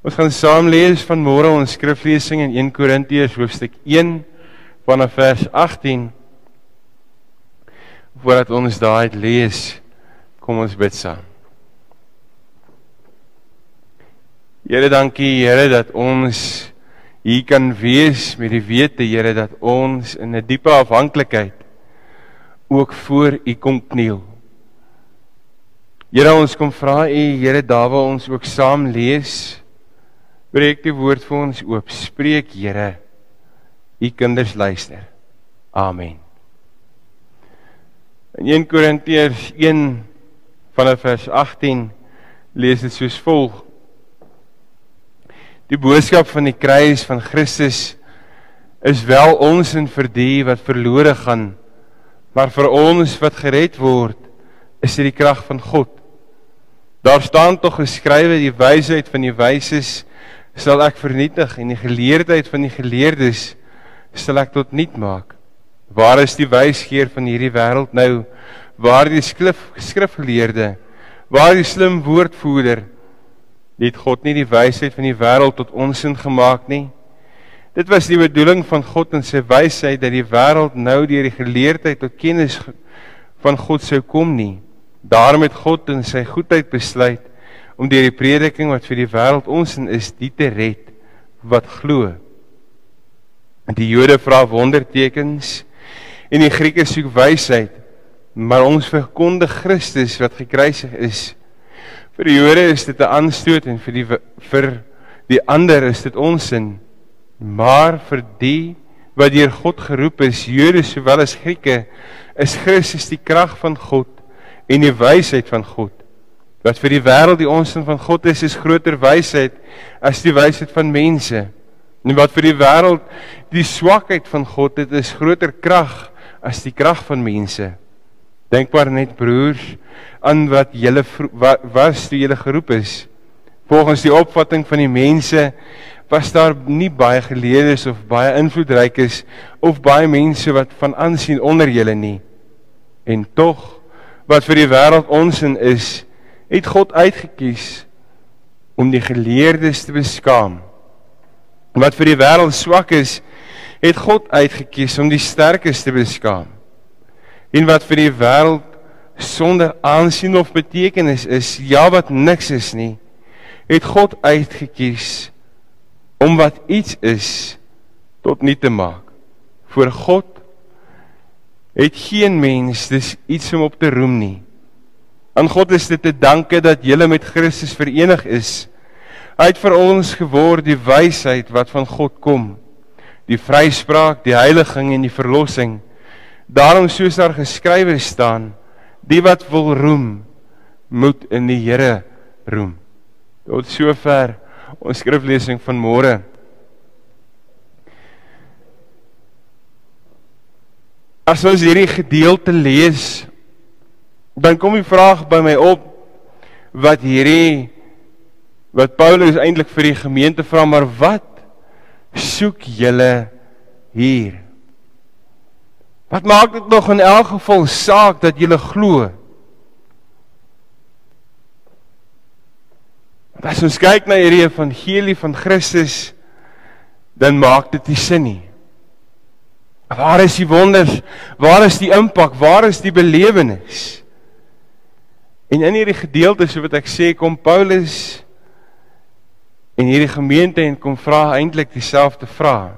Ons gaan saam lees van môre ons skriflesing in 1 Korintiërs hoofstuk 1 vanaf vers 18. Voordat ons daai lees, kom ons bid saam. Here, dankie Here dat ons hier kan wees met die wete Here dat ons in 'n diepe afhanklikheid ook voor U kom kniel. Here, ons kom vra U, Here, daar waar ons ook saam lees, Breek die woord vir ons oop. Spreek, Here. U kinders luister. Amen. In 1 Korintiërs 1 vanaf vers 18 lees dit soos volg: Die boodskap van die kruis van Christus is wel ons en vir die wat verlore gaan, maar vir ons wat gered word, is dit die krag van God. Daar staan tog geskrywe die wysheid van die wyses sal ek vernietig en die geleerdheid van die geleerdes sal ek tot niet maak. Waar is die wysgeer van hierdie wêreld nou? Waar die skrif skrifgeleerde? Waar die slim woordvoerder? Het God nie die wysheid van die wêreld tot ons in gemaak nie? Dit was die bedoeling van God en sy wysheid dat die wêreld nou deur die geleerdheid tot kennis van God sou kom nie. Daarom het God in sy goedheid besluit om deur die prediking wat vir die wêreld ons is, die te red wat glo. En die Jode vra wondertekens en die Grieke soek wysheid, maar ons verkondig Christus wat gekruisig is. Vir die Jode is dit 'n aanstoot en vir die vir die ander is dit onsin. Maar vir die wat deur God geroep is, Jode sowel as Grieke, is Christus die krag van God en die wysheid van God. Wat vir die wêreld die onsin van God is, is groter wysheid as die wysheid van mense. En wat vir die wêreld die swakheid van God het, is groter krag as die krag van mense. Dink maar net broers aan wat julle was toe julle geroep is. Volgens die opvatting van die mense was daar nie baie geleerdes of baie invloedrykes of baie mense wat van aansien onder julle nie. En tog wat vir die wêreld onsin is, het God uitgekies om die geleerdes te beskaam. Wat vir die wêreld swak is, het God uitgekies om die sterkes te beskaam. En wat vir die wêreld sonder aansien of betekenis is, ja wat niks is nie, het God uitgekies om wat iets is tot nie te maak. Voor God het geen mens dis iets om op te roem nie. Aan God is dit te danke dat jy met Christus verenig is. Hy het vir ons geword die wysheid wat van God kom. Die vryspraak, die heiliging en die verlossing. Daarom soos daar geskrywe staan, die wat wil roem, moet in die Here roem. Tot sover ons skriflesing van môre. As ons hierdie gedeelte lees, dan kom die vraag by my op wat hierdie wat Paulus eintlik vir die gemeente vra maar wat soek julle hier Wat maak dit nog in elk geval saak dat julle glo As ons kyk na hierdie evangelie van Christus dan maak dit nie sin nie Waar is die wonders? Waar is die impak? Waar is die belewenis? En in hierdie gedeelte so wat ek sê kom Paulus en hierdie gemeente en kom vra eintlik dieselfde vraag.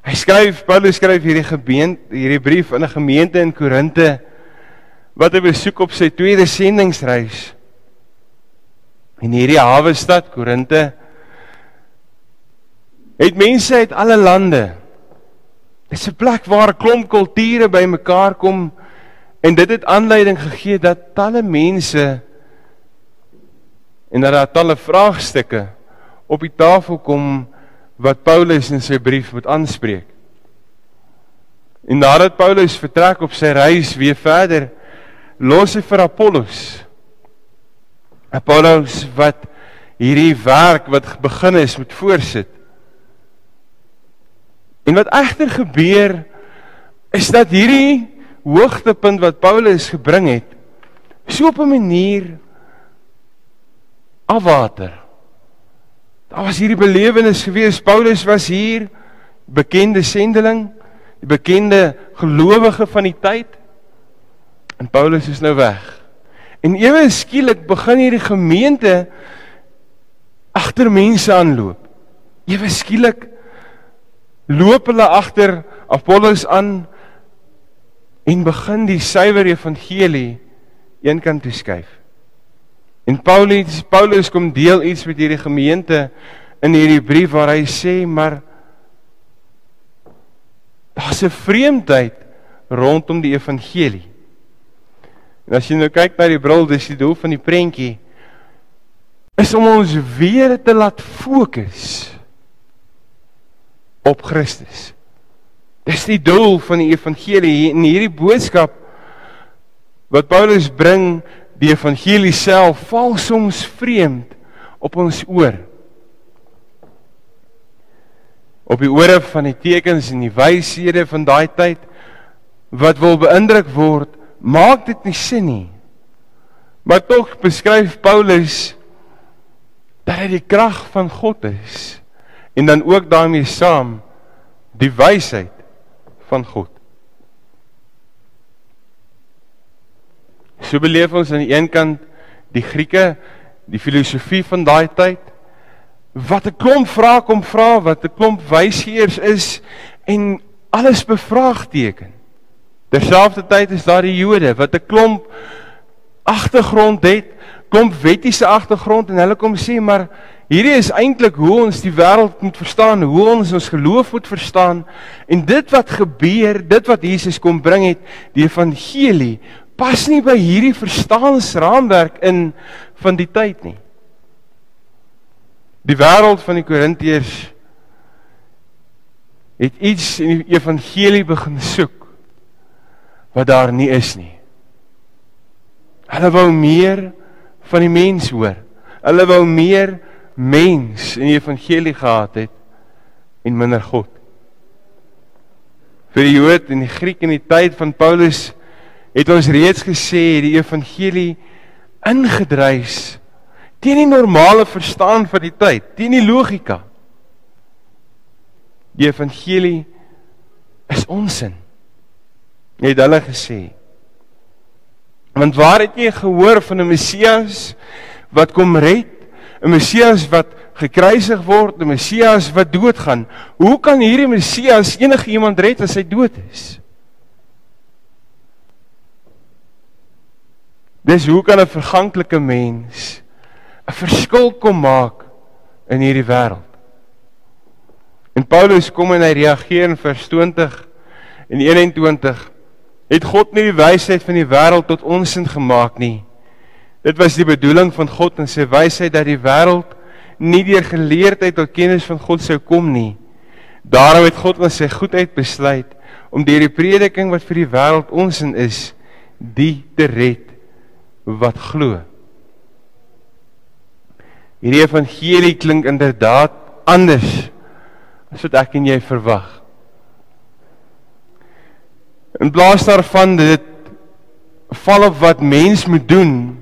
Hy skryf Paulus skryf hierdie gemeente hierdie brief in 'n gemeente in Korinte wat hy besoek op sy tweede sendingsreis. In hierdie hawe stad Korinte het mense uit alle lande. Dit is 'n plek waar 'n klomp kulture bymekaar kom En dit het aanleiding gegee dat talle mense en dat daar talle vraagstukke op die tafel kom wat Paulus in sy brief moet aanspreek. En nadat Paulus vertrek op sy reis weer verder, los hy vir Apollos. Apollos wat hierdie werk wat begin is moet voorsit. En wat egter gebeur is dat hierdie hoogtepunt wat Paulus gebring het so op 'n manier afwater Daar was hierdie belewenis gewees. Paulus was hier, bekende sendeling, die bekende gelowige van die tyd. En Paulus is nou weg. En ewe skielik begin hierdie gemeente agter mense aanloop. Ewe skielik loop hulle agter Apollos aan en begin die suiwer evangelie eenkant toe skuif. En Paulus Paulus kom deel iets met hierdie gemeente in hierdie brief waar hy sê maar daar's 'n vreemdheid rondom die evangelie. En as jy nou kyk na die bril, dis die doel van die prentjie is om ons weer te laat fokus op Christus. Dis die doel van die evangelie en hierdie boodskap wat Paulus bring die evangelie self val soms vreemd op ons oor. Op die ore van die tekens en die wyshede van daai tyd wat wil beïndruk word, maak dit nie sin nie. Maar tog beskryf Paulus dat hy die krag van God is en dan ook daarmee saam die wysheid van God. So beleef ons aan die een kant die Grieke, die filosofie van daai tyd wat 'n klomp vrae kom vra, wat 'n klomp wysgeers is en alles bevraagteken. Terselfdertyd is daar die Jode wat 'n klomp agtergrond het, klomp wettiese agtergrond en hulle kom sê maar hierdie is eintlik hoe ons die wêreld moet verstaan, hoe ons ons geloof moet verstaan en dit wat gebeur, dit wat Jesus kom bring het, die evangelie pas nie by hierdie verstaansraamwerk in van die tyd nie. Die wêreld van die Korintiërs het iets in die evangelie begin soek wat daar nie is nie. Hulle wou meer van die mens hoor. Hulle wou meer mens in die evangelie gehad het en minder God. Vir die Jood en die Griek in die tyd van Paulus het ons reeds gesê die evangelie ingedrys teen die normale verstaan van die tyd, teen die logika. Die evangelie is onsin. Het hulle gesê. Want waar het jy gehoor van 'n Messias wat kom red? 'n Messias wat gekruisig word, 'n Messias wat doodgaan. Hoe kan hierdie Messias enige iemand red as hy dood is? Dis hoe kan 'n verganklike mens 'n verskil kom maak in hierdie wêreld? En Paulus kom en hy reageer in vers 20 en 21 het God nie die wysheid van die wêreld tot onsin gemaak nie. Dit was die bedoeling van God en sy wysheid dat die wêreld nie deur geleerdheid tot kennis van God sou kom nie. Daarom het God in sy goedheid besluit om deur die prediking wat vir die wêreld onsin is, die te red wat glo. Hierdie evangelie klink inderdaad anders as wat ek en jy verwag. In plaas daarvan dit val op wat mens moet doen,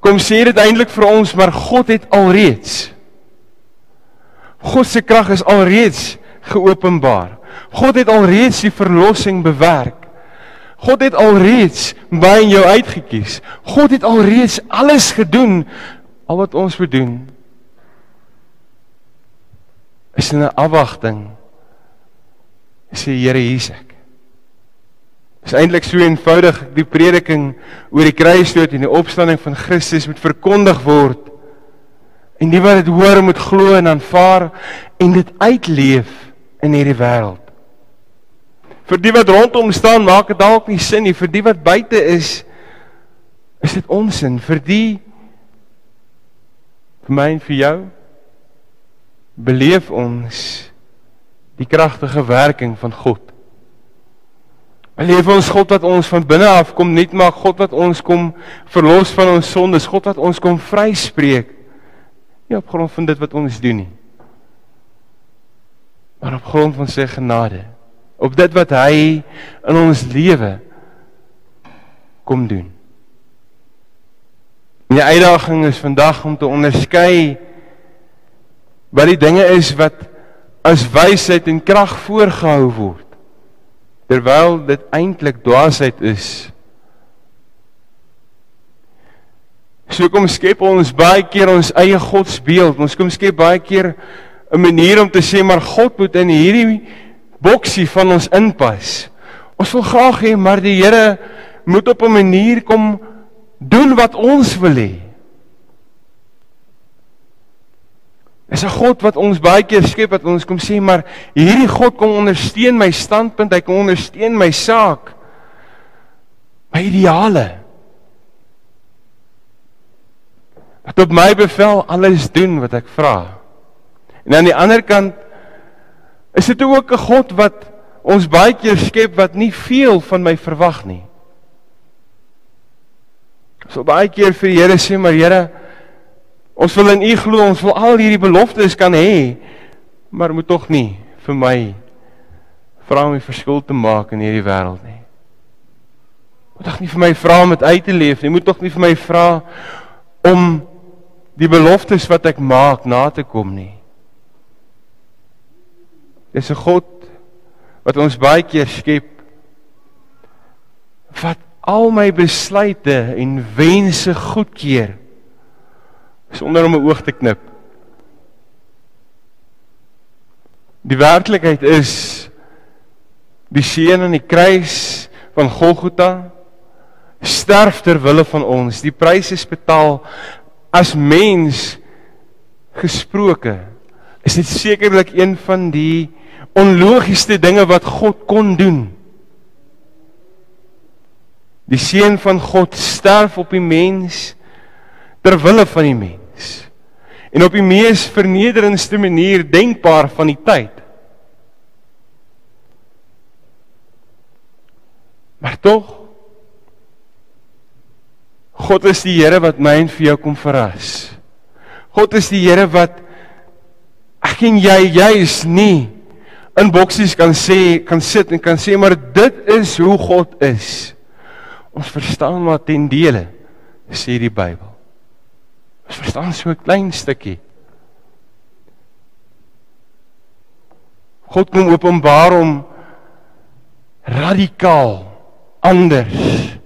kom sê dit eintlik vir ons maar God het alreeds God se krag is alreeds geopenbaar. God het alreeds die verlossing bewerk. God het alreeds by in jou uitgekies. God het alreeds alles gedoen al wat ons moet doen. Is in 'n afwagting. Sê Here hier's ek. Dis eintlik so eenvoudig die prediking oor die kruisdood en die opstanding van Christus moet verkondig word. En die wat dit hoor moet glo en aanvaar en dit uitleef in hierdie wêreld. Vir die wat rondom staan maak dit dalk nie sin nie, vir die wat buite is is dit onsin, vir die vir my en vir jou beleef ons die kragtige werking van God. Beleef ons God wat ons van binne af kom nuut maak, God wat ons kom verlos van ons sondes, God wat ons kom vryspreek. Nie op grond van dit wat ons doen nie. Maar op grond van sy genade op dit wat hy in ons lewe kom doen. En die uitdaging is vandag om te onderskei wat die dinge is wat as wysheid en krag voorgehou word terwyl dit eintlik dwaasheid is. So kom skep ons baie keer ons eie godsbeeld. Ons kom skep baie keer 'n manier om te sê maar God moet in hierdie boksie van ons inpas. Ons wil graag hê maar die Here moet op 'n manier kom doen wat ons wil hê. Is 'n God wat ons baie keer skep wat ons kom sê maar hierdie God kom ondersteun my standpunt, hy kom ondersteun my saak. My ideale. Wat op my bevel alles doen wat ek vra. En aan die ander kant is dit ook 'n God wat ons baie keer skep wat nie veel van my verwag nie. So baie keer vir die Here sê maar Here Ons wil in U glo, ons wil al hierdie beloftes kan hê, maar moet tog nie vir my vra om 'n verskil te maak in hierdie wêreld nie. Moet tog nie vir my vra om dit uit te leef nie. Moet tog nie vir my vra om die beloftes wat ek maak na te kom nie. Dis 'n God wat ons baie keer skep wat al my besluite en wense goedkeur sonder om 'n oog te knip. Die werklikheid is die seun aan die kruis van Golgotha sterf ter wille van ons. Die prys is betaal as mens gesproke. Is dit sekerlik een van die onlogiesste dinge wat God kon doen? Die seun van God sterf op die mens ter wille van die mens en op die mees vernederendste manier denkbaar van die tyd. Maar tog God is die Here wat my en vir jou kom verras. God is die Here wat ek en jy juis nie in boksies kan sê kan sit en kan sê maar dit is hoe God is. Ons verstaan maar ten dele sê die Bybel. Ons verstaan so 'n klein stukkie. God kom openbaar om radikaal anders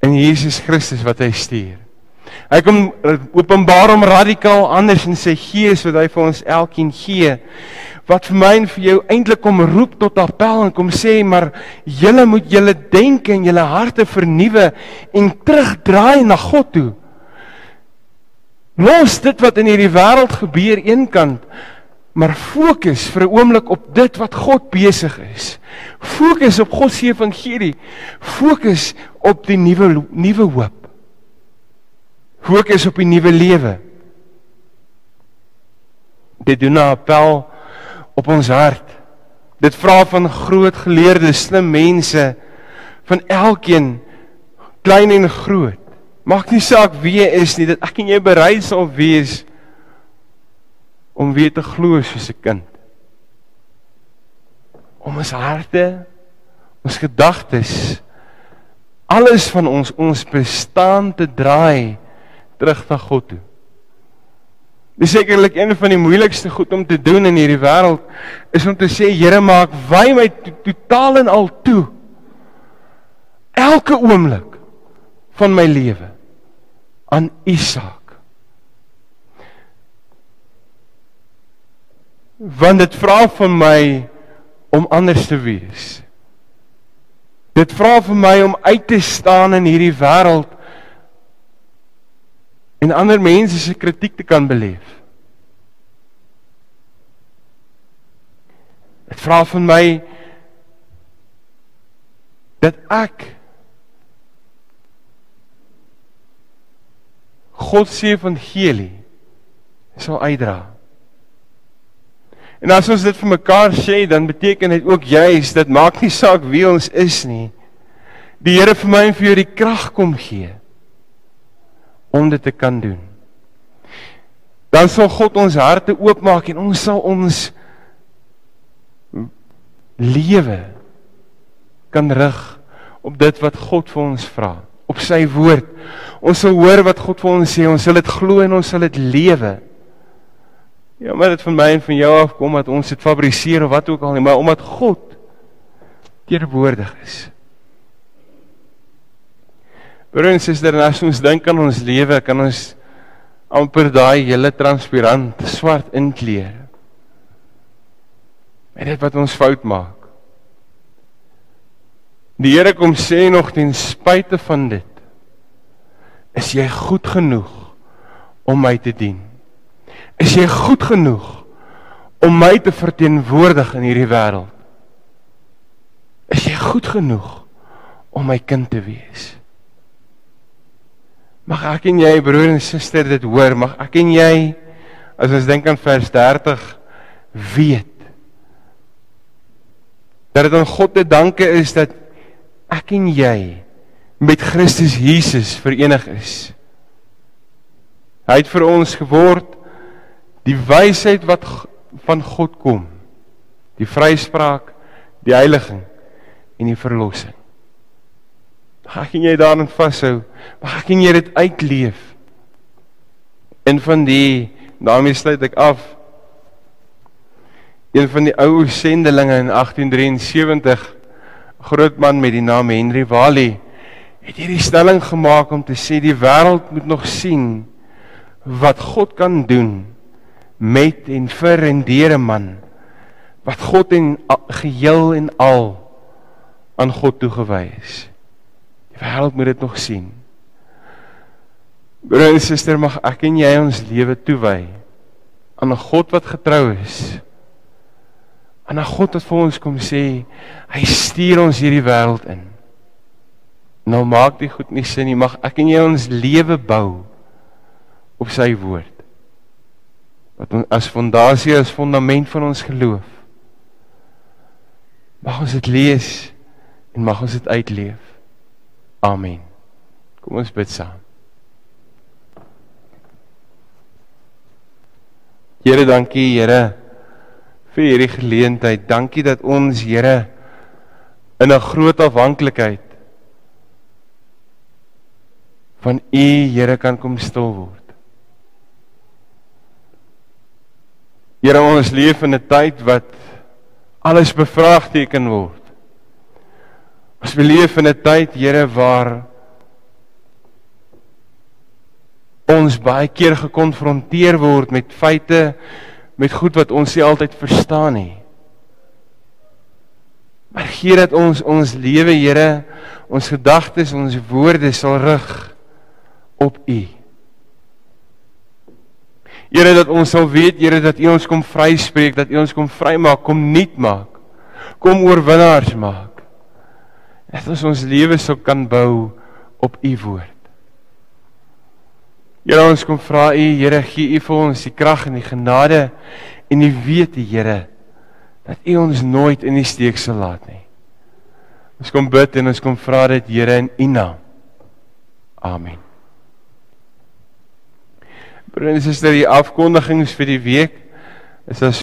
in Jesus Christus wat hy stuur. Hy kom openbaar om radikaal anders in sy gees wat hy vir ons elkeen gee wat vir my en vir jou eintlik kom roep tot appel en kom sê maar julle moet julle denke en julle harte vernuwe en terugdraai na God toe. Los dit wat in hierdie wêreld gebeur eenkant, maar fokus vir 'n oomblik op dit wat God besig is. Fokus op God se evangelie. Fokus op die nuwe nuwe hoop. Fokus op die nuwe lewe. Dit doen 'n appel op ons hart. Dit vra van groot geleerde, slim mense van elkeen klein en groot Maak nie saak wie jy is nie, dat ek en jy bereid sal wees om weer te glo soos 'n kind. Om ons harte, ons gedagtes, alles van ons ons bestaan te draai terug na God toe. Dis sekerlik een van die moeilikste goed om te doen in hierdie wêreld is om te sê Here maak wy my totaal en al toe. Elke oomblik van my lewe aan Isak. Want dit vra van my om anders te wees. Dit vra vir my om uit te staan in hierdie wêreld en ander mense se kritiek te kan beleef. Dit vra van my dat ek God se evangelie sal uitdra. En as ons dit vir mekaar sê, dan beteken dit ook juis dit maak nie saak wie ons is nie. Die Here vir my en vir jou die krag kom gee om dit te kan doen. Dan sal God ons harte oopmaak en ons sal ons lewe kan rig op dit wat God vir ons vra op sy woord. Ons sal hoor wat God vir ons sê, ons sal dit glo en ons sal dit lewe. Ja, maar dit van my en van jou af kom dat ons dit fabriseer of wat ook al nie, maar omdat God teenwoordig is. Broer en suster, as ons dink aan ons lewe, kan ons amper daai hele transparant swart inkleer. Met dit wat ons fout maak. Die Here kom sê nog ten spyte van dit is jy goed genoeg om my te dien. Is jy goed genoeg om my te verteenwoordig in hierdie wêreld? Is jy goed genoeg om my kind te wees? Mag ek en jy broer en suster dit hoor, mag ek en jy as ons dink aan vers 30 weet dat dit aan God te danke is dat ek en jy met Christus Jesus verenig is. Hy het vir ons geword die wysheid wat van God kom. Die vryspraak, die heiliging en die verlossing. Mag ek en jy daarin vashou. Mag ek en jy dit uitleef. En van die daarmee sluit ek af. Een van die ou sendelinge in 1873 groot man met die naam Henry Wally het hierdie stelling gemaak om te sê die wêreld moet nog sien wat God kan doen met en vir en deur 'n man wat God en geheel en al aan God toegewy is. Die wêreld moet dit nog sien. Broer en suster, mag ek en jy ons lewe toewy aan 'n God wat getrou is aan 'n God wat vir ons kom sê, hy stuur ons hierdie wêreld in. Nou maak dit goed nie sin nie, mag ek en jy ons lewe bou op sy woord. Wat ons as fondasie as fondament van ons geloof. Mag ons dit lees en mag ons dit uitleef. Amen. Kom ons bid saam. Here, dankie Here vir hierdie geleentheid. Dankie dat ons Here in 'n groot afhanklikheid van U Here kan kom stil word. Here ons leef in 'n tyd wat alles bevraagteken word. Ons leef in 'n tyd Here waar ons baie keer gekonfronteer word met feite met goed wat ons nie altyd verstaan nie. Maar gee dat ons ons lewe, Here, ons gedagtes, ons woorde sal rig op U. Here dat ons sal weet, Here dat U ons kom vryspreek, dat U ons kom vrymaak, kom nuut maak. Kom oorwinnaars maak. Dat ons ons lewe sou kan bou op U woord. Here ons kom vra U Here gee U vir ons die krag en die genade en die wete Here dat U ons nooit in die steek sal laat nie. Ons kom bid en ons kom vra dit Here in U naam. Amen. Broers en susters, die afkondigings vir die week is as